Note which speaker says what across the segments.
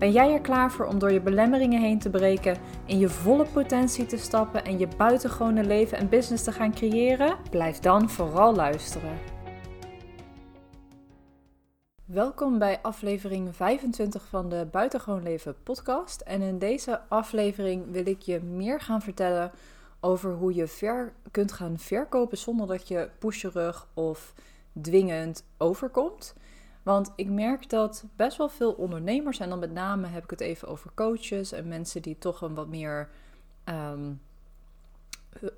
Speaker 1: Ben jij er klaar voor om door je belemmeringen heen te breken, in je volle potentie te stappen en je buitengewone leven en business te gaan creëren? Blijf dan vooral luisteren. Welkom bij aflevering 25 van de Buitengewoon Leven podcast. En in deze aflevering wil ik je meer gaan vertellen over hoe je ver kunt gaan verkopen zonder dat je pusherig of dwingend overkomt. Want ik merk dat best wel veel ondernemers, en dan met name heb ik het even over coaches en mensen die toch een wat meer ehm,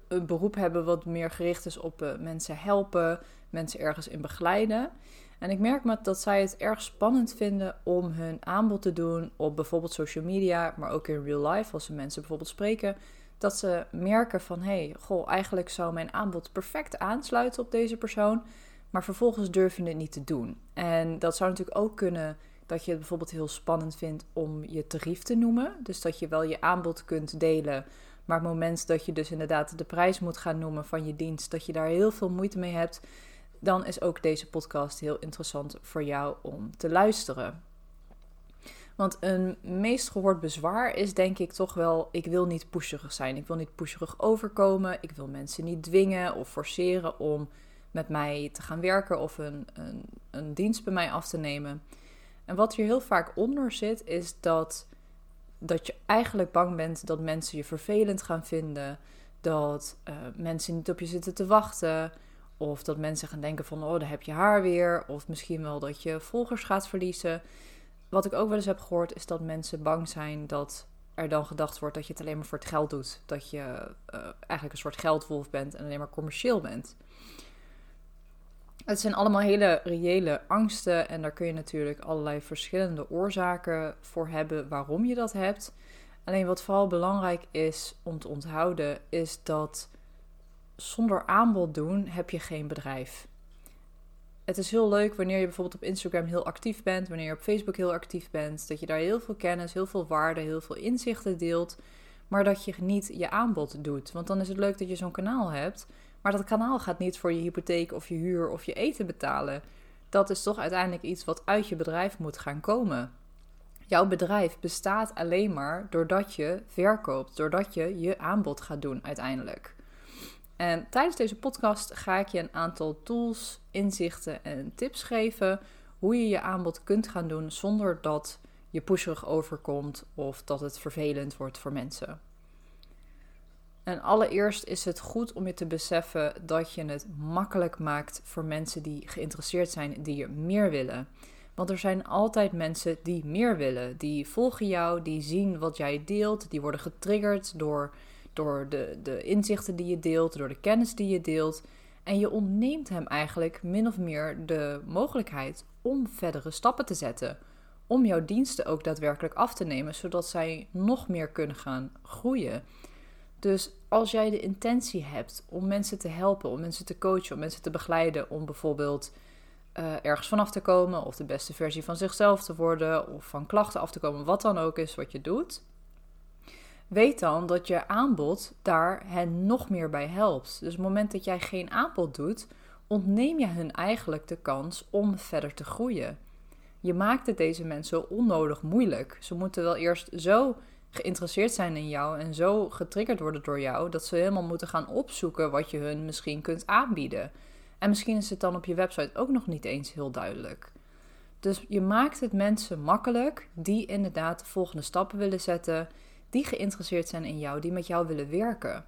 Speaker 1: een beroep hebben wat meer gericht is op uh, mensen helpen, mensen ergens in begeleiden. En ik merk met dat zij het erg spannend vinden om hun aanbod te doen op bijvoorbeeld social media, maar ook in real life, als ze mensen bijvoorbeeld spreken. Dat ze merken van hey, goh, eigenlijk zou mijn aanbod perfect aansluiten op deze persoon maar vervolgens durven het niet te doen. En dat zou natuurlijk ook kunnen dat je het bijvoorbeeld heel spannend vindt om je tarief te noemen. Dus dat je wel je aanbod kunt delen, maar het moment dat je dus inderdaad de prijs moet gaan noemen van je dienst, dat je daar heel veel moeite mee hebt, dan is ook deze podcast heel interessant voor jou om te luisteren. Want een meest gehoord bezwaar is denk ik toch wel: ik wil niet pusherig zijn. Ik wil niet pusherig overkomen. Ik wil mensen niet dwingen of forceren om met mij te gaan werken of een, een, een dienst bij mij af te nemen. En wat hier heel vaak onder zit, is dat, dat je eigenlijk bang bent dat mensen je vervelend gaan vinden. Dat uh, mensen niet op je zitten te wachten. Of dat mensen gaan denken van, oh, daar heb je haar weer. Of misschien wel dat je volgers gaat verliezen. Wat ik ook wel eens heb gehoord, is dat mensen bang zijn dat er dan gedacht wordt dat je het alleen maar voor het geld doet. Dat je uh, eigenlijk een soort geldwolf bent en alleen maar commercieel bent. Het zijn allemaal hele reële angsten en daar kun je natuurlijk allerlei verschillende oorzaken voor hebben waarom je dat hebt. Alleen wat vooral belangrijk is om te onthouden, is dat zonder aanbod doen heb je geen bedrijf. Het is heel leuk wanneer je bijvoorbeeld op Instagram heel actief bent, wanneer je op Facebook heel actief bent, dat je daar heel veel kennis, heel veel waarde, heel veel inzichten deelt, maar dat je niet je aanbod doet. Want dan is het leuk dat je zo'n kanaal hebt, maar dat kanaal gaat niet voor je hypotheek of je huur of je eten betalen. Dat is toch uiteindelijk iets wat uit je bedrijf moet gaan komen. Jouw bedrijf bestaat alleen maar doordat je verkoopt, doordat je je aanbod gaat doen uiteindelijk. En tijdens deze podcast ga ik je een aantal tools, inzichten en tips geven hoe je je aanbod kunt gaan doen zonder dat je pusherig overkomt of dat het vervelend wordt voor mensen. En allereerst is het goed om je te beseffen dat je het makkelijk maakt voor mensen die geïnteresseerd zijn, die je meer willen. Want er zijn altijd mensen die meer willen. Die volgen jou, die zien wat jij deelt, die worden getriggerd door, door de, de inzichten die je deelt, door de kennis die je deelt. En je ontneemt hem eigenlijk min of meer de mogelijkheid om verdere stappen te zetten. Om jouw diensten ook daadwerkelijk af te nemen, zodat zij nog meer kunnen gaan groeien. Dus als jij de intentie hebt om mensen te helpen, om mensen te coachen, om mensen te begeleiden, om bijvoorbeeld uh, ergens vanaf te komen of de beste versie van zichzelf te worden of van klachten af te komen, wat dan ook is wat je doet, weet dan dat je aanbod daar hen nog meer bij helpt. Dus op het moment dat jij geen aanbod doet, ontneem je hun eigenlijk de kans om verder te groeien. Je maakt het deze mensen onnodig moeilijk. Ze moeten wel eerst zo geïnteresseerd zijn in jou en zo getriggerd worden door jou dat ze helemaal moeten gaan opzoeken wat je hun misschien kunt aanbieden. En misschien is het dan op je website ook nog niet eens heel duidelijk. Dus je maakt het mensen makkelijk die inderdaad de volgende stappen willen zetten, die geïnteresseerd zijn in jou, die met jou willen werken.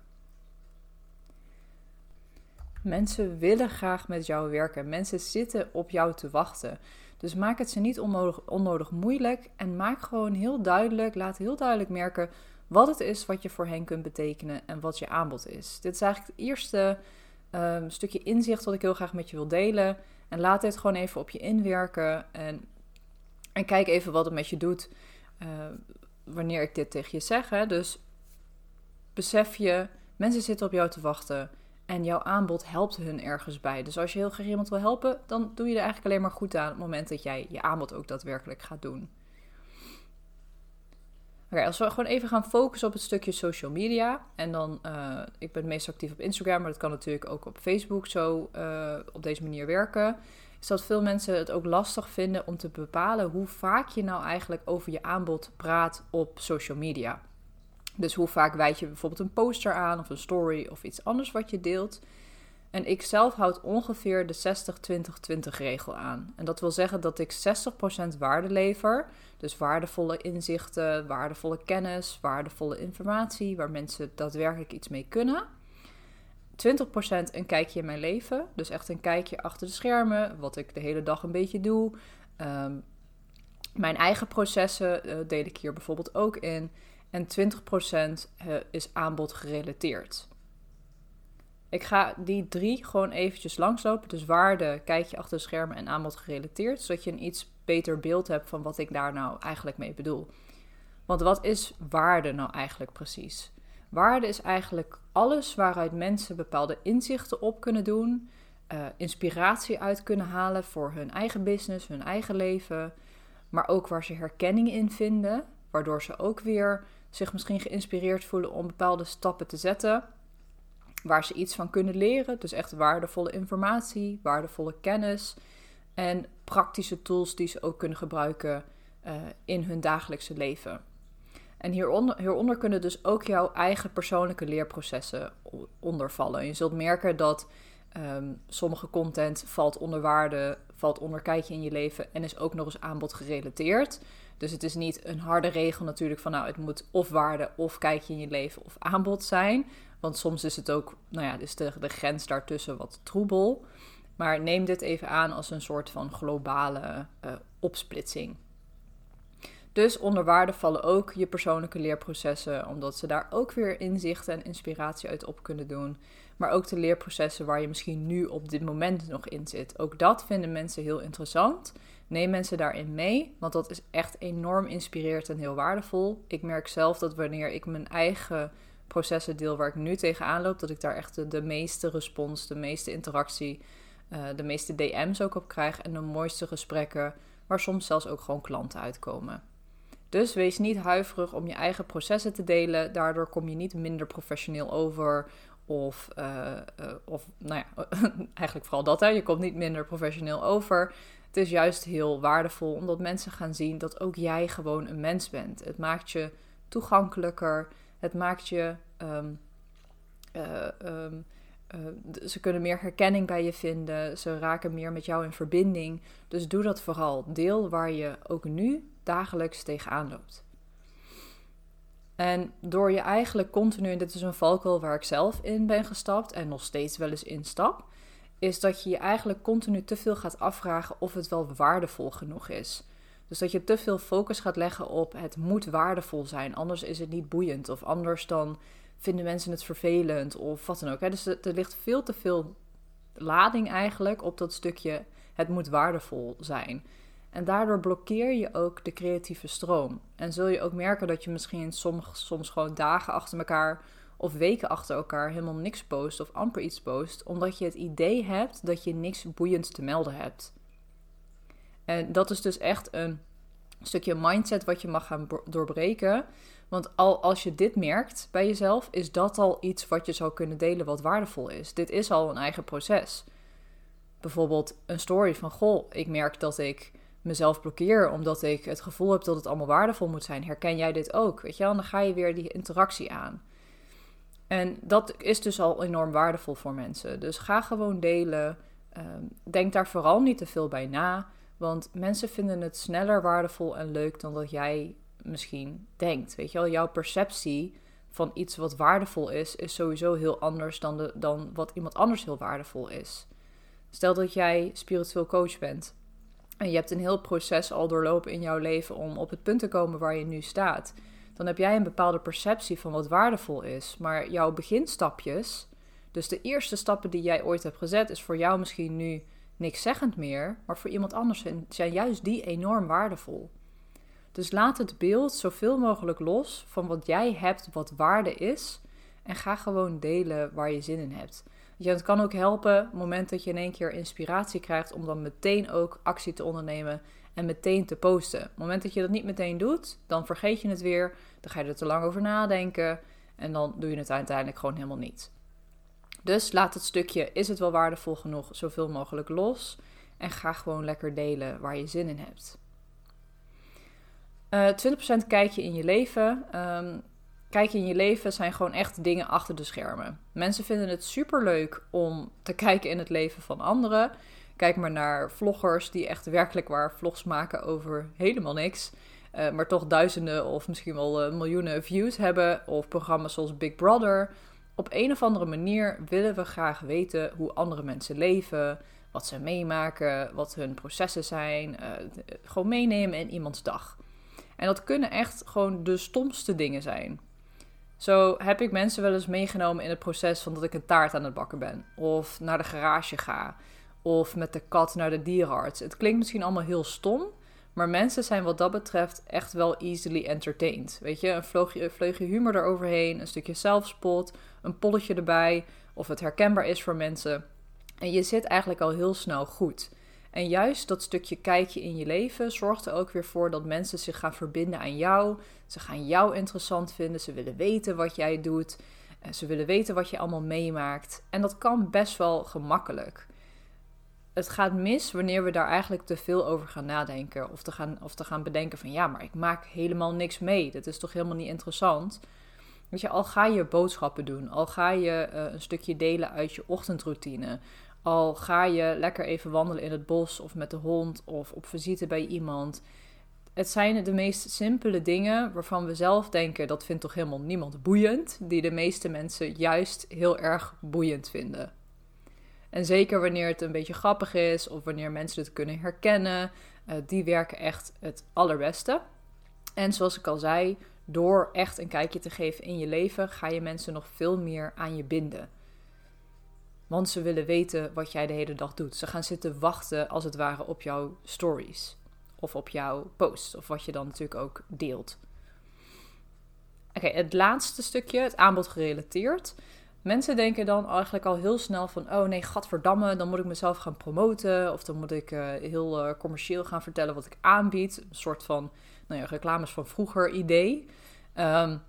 Speaker 1: Mensen willen graag met jou werken. Mensen zitten op jou te wachten. Dus maak het ze niet onnodig, moeilijk en maak gewoon heel duidelijk, laat heel duidelijk merken wat het is wat je voor hen kunt betekenen en wat je aanbod is. Dit is eigenlijk het eerste um, stukje inzicht wat ik heel graag met je wil delen. En laat dit gewoon even op je inwerken en, en kijk even wat het met je doet uh, wanneer ik dit tegen je zeg. Hè. Dus besef je, mensen zitten op jou te wachten. En jouw aanbod helpt hun ergens bij. Dus als je heel graag iemand wil helpen, dan doe je er eigenlijk alleen maar goed aan op het moment dat jij je aanbod ook daadwerkelijk gaat doen. Oké, als we gewoon even gaan focussen op het stukje social media. En dan, uh, ik ben meest actief op Instagram, maar dat kan natuurlijk ook op Facebook zo uh, op deze manier werken. Is dat veel mensen het ook lastig vinden om te bepalen hoe vaak je nou eigenlijk over je aanbod praat op social media. Dus hoe vaak wijd je bijvoorbeeld een poster aan of een story of iets anders wat je deelt. En ik zelf houd ongeveer de 60-20-20 regel aan. En dat wil zeggen dat ik 60% waarde lever. Dus waardevolle inzichten, waardevolle kennis, waardevolle informatie waar mensen daadwerkelijk iets mee kunnen. 20% een kijkje in mijn leven. Dus echt een kijkje achter de schermen, wat ik de hele dag een beetje doe. Um, mijn eigen processen uh, deel ik hier bijvoorbeeld ook in. En 20% uh, is aanbod gerelateerd. Ik ga die drie gewoon eventjes langslopen. Dus waarde, kijkje achter de schermen en aanbod gerelateerd. Zodat je een iets beter beeld hebt van wat ik daar nou eigenlijk mee bedoel. Want wat is waarde nou eigenlijk precies? Waarde is eigenlijk alles waaruit mensen bepaalde inzichten op kunnen doen, uh, inspiratie uit kunnen halen voor hun eigen business, hun eigen leven, maar ook waar ze herkenning in vinden, waardoor ze ook weer zich misschien geïnspireerd voelen om bepaalde stappen te zetten, waar ze iets van kunnen leren, dus echt waardevolle informatie, waardevolle kennis en praktische tools die ze ook kunnen gebruiken uh, in hun dagelijkse leven. En hieronder, kunnen dus ook jouw eigen persoonlijke leerprocessen ondervallen. Je zult merken dat um, sommige content valt onder waarde, valt onder kijkje in je leven en is ook nog eens aanbod gerelateerd. Dus het is niet een harde regel natuurlijk van nou het moet of waarde of kijkje in je leven of aanbod zijn. Want soms is het ook, nou ja, is de, de grens daartussen wat troebel. Maar neem dit even aan als een soort van globale uh, opsplitsing. Dus onder waarde vallen ook je persoonlijke leerprocessen, omdat ze daar ook weer inzichten en inspiratie uit op kunnen doen. Maar ook de leerprocessen waar je misschien nu op dit moment nog in zit. Ook dat vinden mensen heel interessant. Neem mensen daarin mee, want dat is echt enorm inspirerend en heel waardevol. Ik merk zelf dat wanneer ik mijn eigen processen deel waar ik nu tegenaan loop, dat ik daar echt de, meeste respons, de meeste interactie, uh, de meeste DM's ook op krijg en de mooiste gesprekken, waar soms zelfs ook gewoon klanten uitkomen. Dus wees niet huiverig om je eigen processen te delen. Daardoor kom je niet minder professioneel over. Of, uh, of nou ja, eigenlijk vooral dat, hè. je komt niet minder professioneel over. Het is juist heel waardevol omdat mensen gaan zien dat ook jij gewoon een mens bent. Het maakt je toegankelijker. Het maakt je. Um, uh, um, ze kunnen meer herkenning bij je vinden. Ze raken meer met jou in verbinding. Dus doe dat vooral. Deel waar je ook nu dagelijks tegenaan loopt. En door je eigenlijk continu, en dit is een valkuil waar ik zelf in ben gestapt en nog steeds wel eens instap, is dat je je eigenlijk continu te veel gaat afvragen of het wel waardevol genoeg is. Dus dat je te veel focus gaat leggen op het moet waardevol zijn, anders is het niet boeiend of anders dan vinden mensen het vervelend of wat dan ook. Dus er ligt veel te veel lading eigenlijk op dat stukje het moet waardevol zijn. En daardoor blokkeer je ook de creatieve stroom. En zul je ook merken dat je misschien soms, soms gewoon dagen achter elkaar of weken achter elkaar helemaal niks post of amper iets post, omdat je het idee hebt dat je niks boeiends te melden hebt. En dat is dus echt een stukje mindset wat je mag gaan doorbreken. Want al als je dit merkt bij jezelf, is dat al iets wat je zou kunnen delen wat waardevol is. Dit is al een eigen proces. Bijvoorbeeld een story van: Goh, ik merk dat ik mezelf blokkeer omdat ik het gevoel heb dat het allemaal waardevol moet zijn. Herken jij dit ook? Weet je wel? Dan ga je weer die interactie aan. En dat is dus al enorm waardevol voor mensen. Dus ga gewoon delen. Ehm, denk daar vooral niet te veel bij na. Want mensen vinden het sneller waardevol en leuk dan dat jij misschien denkt. Weet je wel, jouw perceptie van iets wat waardevol is, is sowieso heel anders dan, de, dan wat iemand anders heel waardevol is. Stel dat jij spiritueel coach bent en je hebt een heel proces al doorlopen in jouw leven om op het punt te komen waar je nu staat, dan heb jij een bepaalde perceptie van wat waardevol is. Maar jouw beginstapjes, dus de eerste stappen die jij ooit hebt gezet, is voor jou misschien nu niks zeggend meer, maar voor iemand anders zijn juist die enorm waardevol. Dus laat het beeld zoveel mogelijk los van wat jij hebt, wat waarde is, en ga gewoon delen waar je zin in hebt. Ja, het kan ook helpen op het moment dat je in één keer inspiratie krijgt om dan meteen ook actie te ondernemen en meteen te posten. Op het moment dat je dat niet meteen doet, dan vergeet je het weer, dan ga je er te lang over nadenken en dan doe je het uiteindelijk gewoon helemaal niet. Dus laat het stukje is het wel waardevol genoeg zoveel mogelijk los en ga gewoon lekker delen waar je zin in hebt. Uh, eh, 20% kijk je in je leven. Um, kijk in je leven zijn gewoon echt dingen achter de schermen. Mensen vinden het super leuk om te kijken in het leven van anderen. Kijk maar naar vloggers die echt werkelijk waar vlogs maken over helemaal niks. Uh, maar toch duizenden of misschien wel uh, miljoenen views hebben. Of programma's zoals Big Brother. Op een of andere manier willen we graag weten hoe andere mensen leven. Wat ze meemaken, wat hun processen zijn. Uh, gewoon meenemen in iemands dag. En dat kunnen echt gewoon de stomste dingen zijn. Zo heb ik mensen wel eens meegenomen in het proces van dat ik een taart aan het bakken ben. Of naar de garage ga. Of met de kat naar de dierenarts. Het klinkt misschien allemaal heel stom. Maar mensen zijn wat dat betreft echt wel easily entertained. Weet je, een vleugje, vleugje humor eroverheen, een stukje zelfspot, een polletje erbij. Of het herkenbaar is voor mensen. En je zit eigenlijk al heel snel goed. En juist dat stukje kijkje in je leven zorgt er ook weer voor dat mensen zich gaan verbinden aan jou. Ze gaan jou interessant vinden. Ze willen weten wat jij doet. Eh, ze willen weten wat je allemaal meemaakt. En dat kan best wel gemakkelijk. Het gaat mis wanneer we daar eigenlijk te veel over gaan nadenken. Of te gaan, of te gaan bedenken van ja, maar ik maak helemaal niks mee. Dat is toch helemaal niet interessant. Weet je, al ga je boodschappen doen, al ga je uh, een stukje delen uit je ochtendroutine, al ga je lekker even wandelen in het bos of met de hond of op visite bij iemand. Het zijn de meest simpele dingen waarvan we zelf denken dat vindt toch helemaal niemand boeiend, die de meeste mensen juist heel erg boeiend vinden. En zeker wanneer het een beetje grappig is of wanneer mensen het kunnen herkennen, uh, die werken echt het allerbeste. En zoals ik al zei, door echt een kijkje te geven in je leven, ga je mensen nog veel meer aan je binden. Want ze willen weten wat jij de hele dag doet. Ze gaan zitten wachten als het ware op jouw stories. Of op jouw post. Of wat je dan natuurlijk ook deelt. Oké, het laatste stukje, het aanbod gerelateerd. Mensen denken dan eigenlijk al heel snel van: oh nee, gadverdamme, dan moet ik mezelf gaan promoten. Of dan moet ik uh, heel uh, commercieel gaan vertellen wat ik aanbied. Een soort van nou ja, reclames van vroeger idee. Um,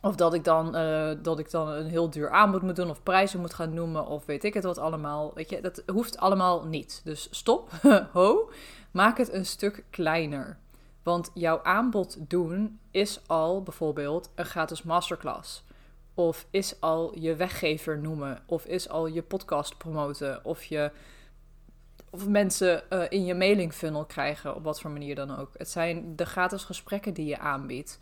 Speaker 1: of dat ik, dan, uh, dat ik dan een heel duur aanbod moet doen of prijzen moet gaan noemen of weet ik het wat allemaal. Weet je, dat hoeft allemaal niet. Dus stop, ho, maak het een stuk kleiner. Want jouw aanbod doen is al bijvoorbeeld een gratis masterclass. Of is al je weggever noemen. Of is al je podcast promoten. Of je of mensen uh, in je mailing funnel krijgen, op wat voor manier dan ook. Het zijn de gratis gesprekken die je aanbiedt.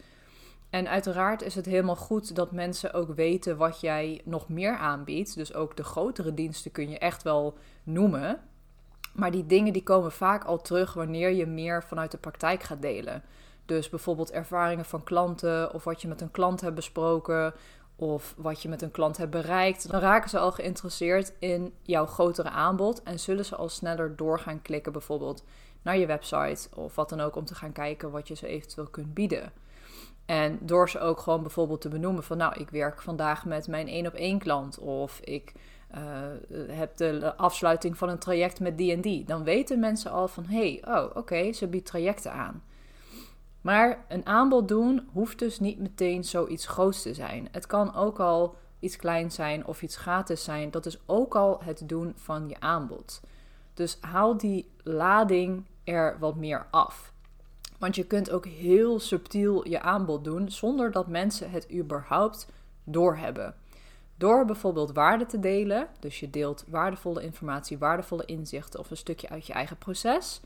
Speaker 1: En uiteraard is het helemaal goed dat mensen ook weten wat jij nog meer aanbiedt. Dus ook de grotere diensten kun je echt wel noemen. Maar die dingen die komen vaak al terug wanneer je meer vanuit de praktijk gaat delen. Dus bijvoorbeeld ervaringen van klanten of wat je met een klant hebt besproken of wat je met een klant hebt bereikt. Dan raken ze al geïnteresseerd in jouw grotere aanbod en zullen ze al sneller door gaan klikken bijvoorbeeld naar je website of wat dan ook om te gaan kijken wat je ze eventueel kunt bieden. En door ze ook gewoon bijvoorbeeld te benoemen van nou, ik werk vandaag met mijn één op één klant of ik uh, heb de afsluiting van een traject met die en die. Dan weten mensen al van hé, hey, oh oké, ze biedt trajecten aan. Maar een aanbod doen hoeft dus niet meteen zoiets groots te zijn. Het kan ook al iets kleins zijn of iets gratis zijn. Dat is ook al het doen van je aanbod. Dus haal die lading er wat meer af. Want je kunt ook heel subtiel je aanbod doen zonder dat mensen het überhaupt doorhebben. Door bijvoorbeeld waarde te delen, dus je deelt waardevolle informatie, waardevolle inzichten of een stukje uit je eigen proces.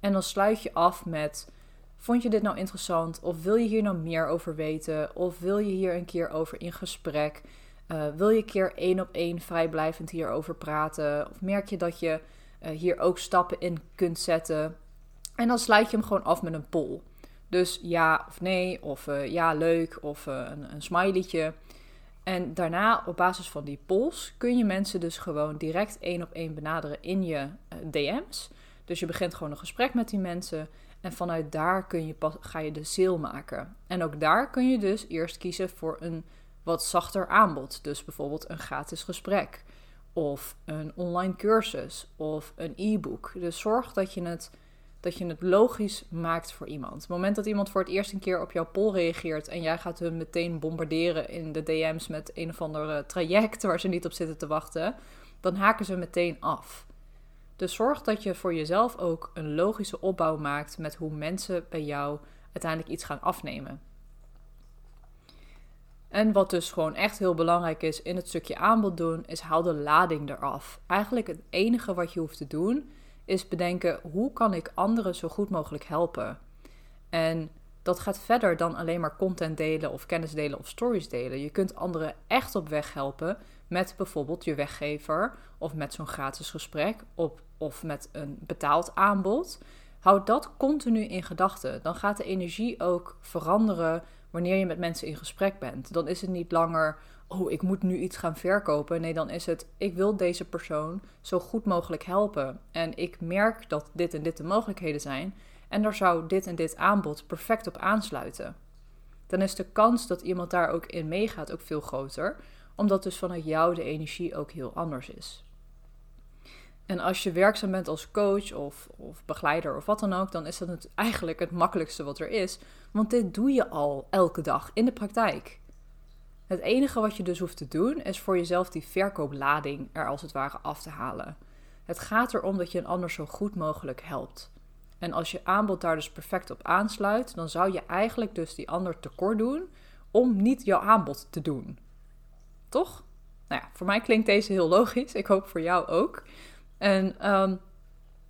Speaker 1: En dan sluit je af met: Vond je dit nou interessant? Of wil je hier nou meer over weten? Of wil je hier een keer over in gesprek? Uh, wil je een keer één op één vrijblijvend hierover praten? Of merk je dat je uh, hier ook stappen in kunt zetten? En dan sluit je hem gewoon af met een poll. Dus ja of nee, of uh, ja leuk, of uh, een, een smileytje. En daarna, op basis van die polls, kun je mensen dus gewoon direct één op één benaderen in je uh, DM's. Dus je begint gewoon een gesprek met die mensen. En vanuit daar kun je pas, ga je de sale maken. En ook daar kun je dus eerst kiezen voor een wat zachter aanbod. Dus bijvoorbeeld een gratis gesprek. of een online cursus of een e-book. Dus zorg dat je het dat je het logisch maakt voor iemand. Het moment dat iemand voor het eerst een keer op jouw poll reageert en jij gaat hun meteen bombarderen in de DM's met een of ander traject waar ze niet op zitten te wachten, dan haken ze meteen af. Dus zorg dat je voor jezelf ook een logische opbouw maakt met hoe mensen bij jou uiteindelijk iets gaan afnemen. En wat dus gewoon echt heel belangrijk is in het stukje aanbod doen, is haal de lading eraf. Eigenlijk het enige wat je hoeft te doen, is bedenken hoe kan ik anderen zo goed mogelijk helpen. En dat gaat verder dan alleen maar content delen of kennis delen of stories delen. Je kunt anderen echt op weg helpen met bijvoorbeeld je weggever of met zo'n gratis gesprek op, of met een betaald aanbod. Houd dat continu in gedachten. Dan gaat de energie ook veranderen wanneer je met mensen in gesprek bent. Dan is het niet langer, oh, ik moet nu iets gaan verkopen. Nee, dan is het, ik wil deze persoon zo goed mogelijk helpen. En ik merk dat dit en dit de mogelijkheden zijn. En daar zou dit en dit aanbod perfect op aansluiten. Dan is de kans dat iemand daar ook in meegaat ook veel groter. Omdat dus vanuit jou de energie ook heel anders is. En als je werkzaam bent als coach of, of begeleider of wat dan ook, dan is dat het eigenlijk het makkelijkste wat er is. Want dit doe je al elke dag in de praktijk. Het enige wat je dus hoeft te doen is voor jezelf die verkooplading er als het ware af te halen. Het gaat erom dat je een ander zo goed mogelijk helpt. En als je aanbod daar dus perfect op aansluit, dan zou je eigenlijk dus die ander tekort doen om niet jouw aanbod te doen. Toch? Nou ja, voor mij klinkt deze heel logisch. Ik hoop voor jou ook. En um,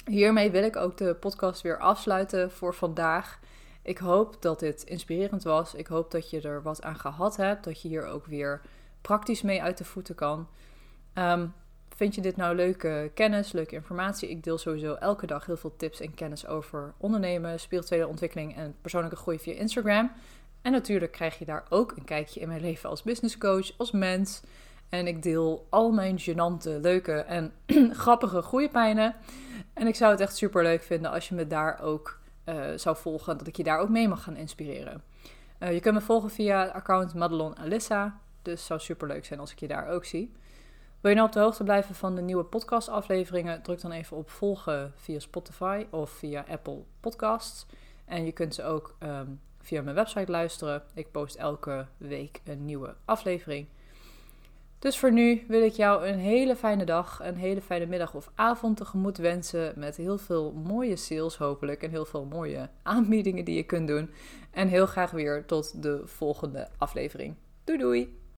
Speaker 1: hiermee wil ik ook de podcast weer afsluiten voor vandaag. Ik hoop dat dit inspirerend was. Ik hoop dat je er wat aan gehad hebt. Dat je hier ook weer praktisch mee uit de voeten kan. Um, vind je dit nou leuke kennis, leuke informatie? Ik deel sowieso elke dag heel veel tips en kennis over ondernemen, spirituele ontwikkeling en persoonlijke groei via Instagram. En natuurlijk krijg je daar ook een kijkje in mijn leven als business coach, als mens. En ik deel al mijn gênante, leuke en grappige groeipijnen. En ik zou het echt super leuk vinden als je me daar ook uh, zou volgen. Dat ik je daar ook mee mag gaan inspireren. Uh, je kunt me volgen via account Madelon Alissa. Dus zou super leuk zijn als ik je daar ook zie. Wil je nou op de hoogte blijven van de nieuwe podcastafleveringen? Druk dan even op volgen via Spotify of via Apple Podcasts. En je kunt ze ook um, via mijn website luisteren. Ik post elke week een nieuwe aflevering. Dus voor nu wil ik jou een hele fijne dag, een hele fijne middag of avond tegemoet wensen. Met heel veel mooie sales hopelijk en heel veel mooie aanbiedingen die je kunt doen. En heel graag weer tot de volgende aflevering. Doei doei!